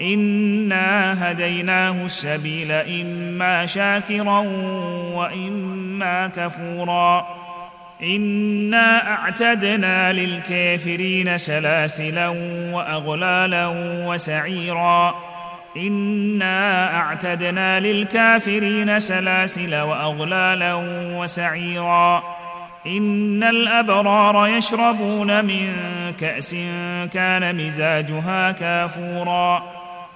انا هديناه السبيل اما شاكرا واما كفورا. انا اعتدنا للكافرين سلاسلا واغلالا وسعيرا. انا اعتدنا للكافرين سلاسل واغلالا وسعيرا. ان الابرار يشربون من كاس كان مزاجها كافورا.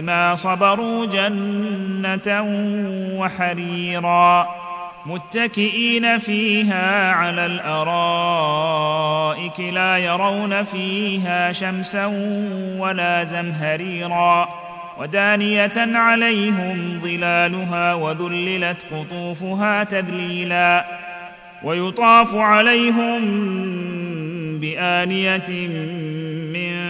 بما صبروا جنه وحريرا متكئين فيها على الارائك لا يرون فيها شمسا ولا زمهريرا ودانيه عليهم ظلالها وذللت قطوفها تذليلا ويطاف عليهم بانيه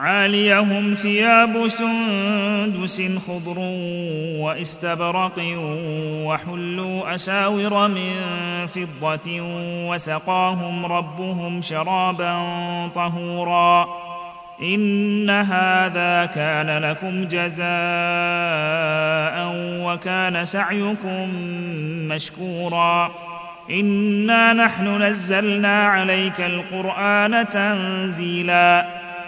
عاليهم ثياب سندس خضر واستبرق وحلوا أساور من فضة وسقاهم ربهم شرابا طهورا إن هذا كان لكم جزاء وكان سعيكم مشكورا إنا نحن نزلنا عليك القرآن تنزيلا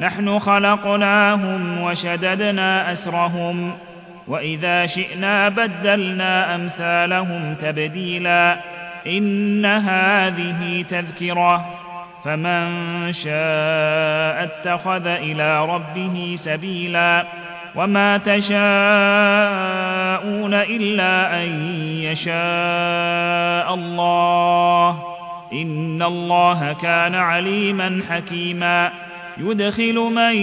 نحن خلقناهم وشددنا أسرهم وإذا شئنا بدلنا أمثالهم تبديلا إن هذه تذكرة فمن شاء اتخذ إلى ربه سبيلا وما تشاءون إلا أن يشاء الله إن الله كان عليما حكيما. يدخل من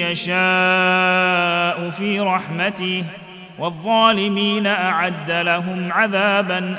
يشاء في رحمته والظالمين أعد لهم عذابا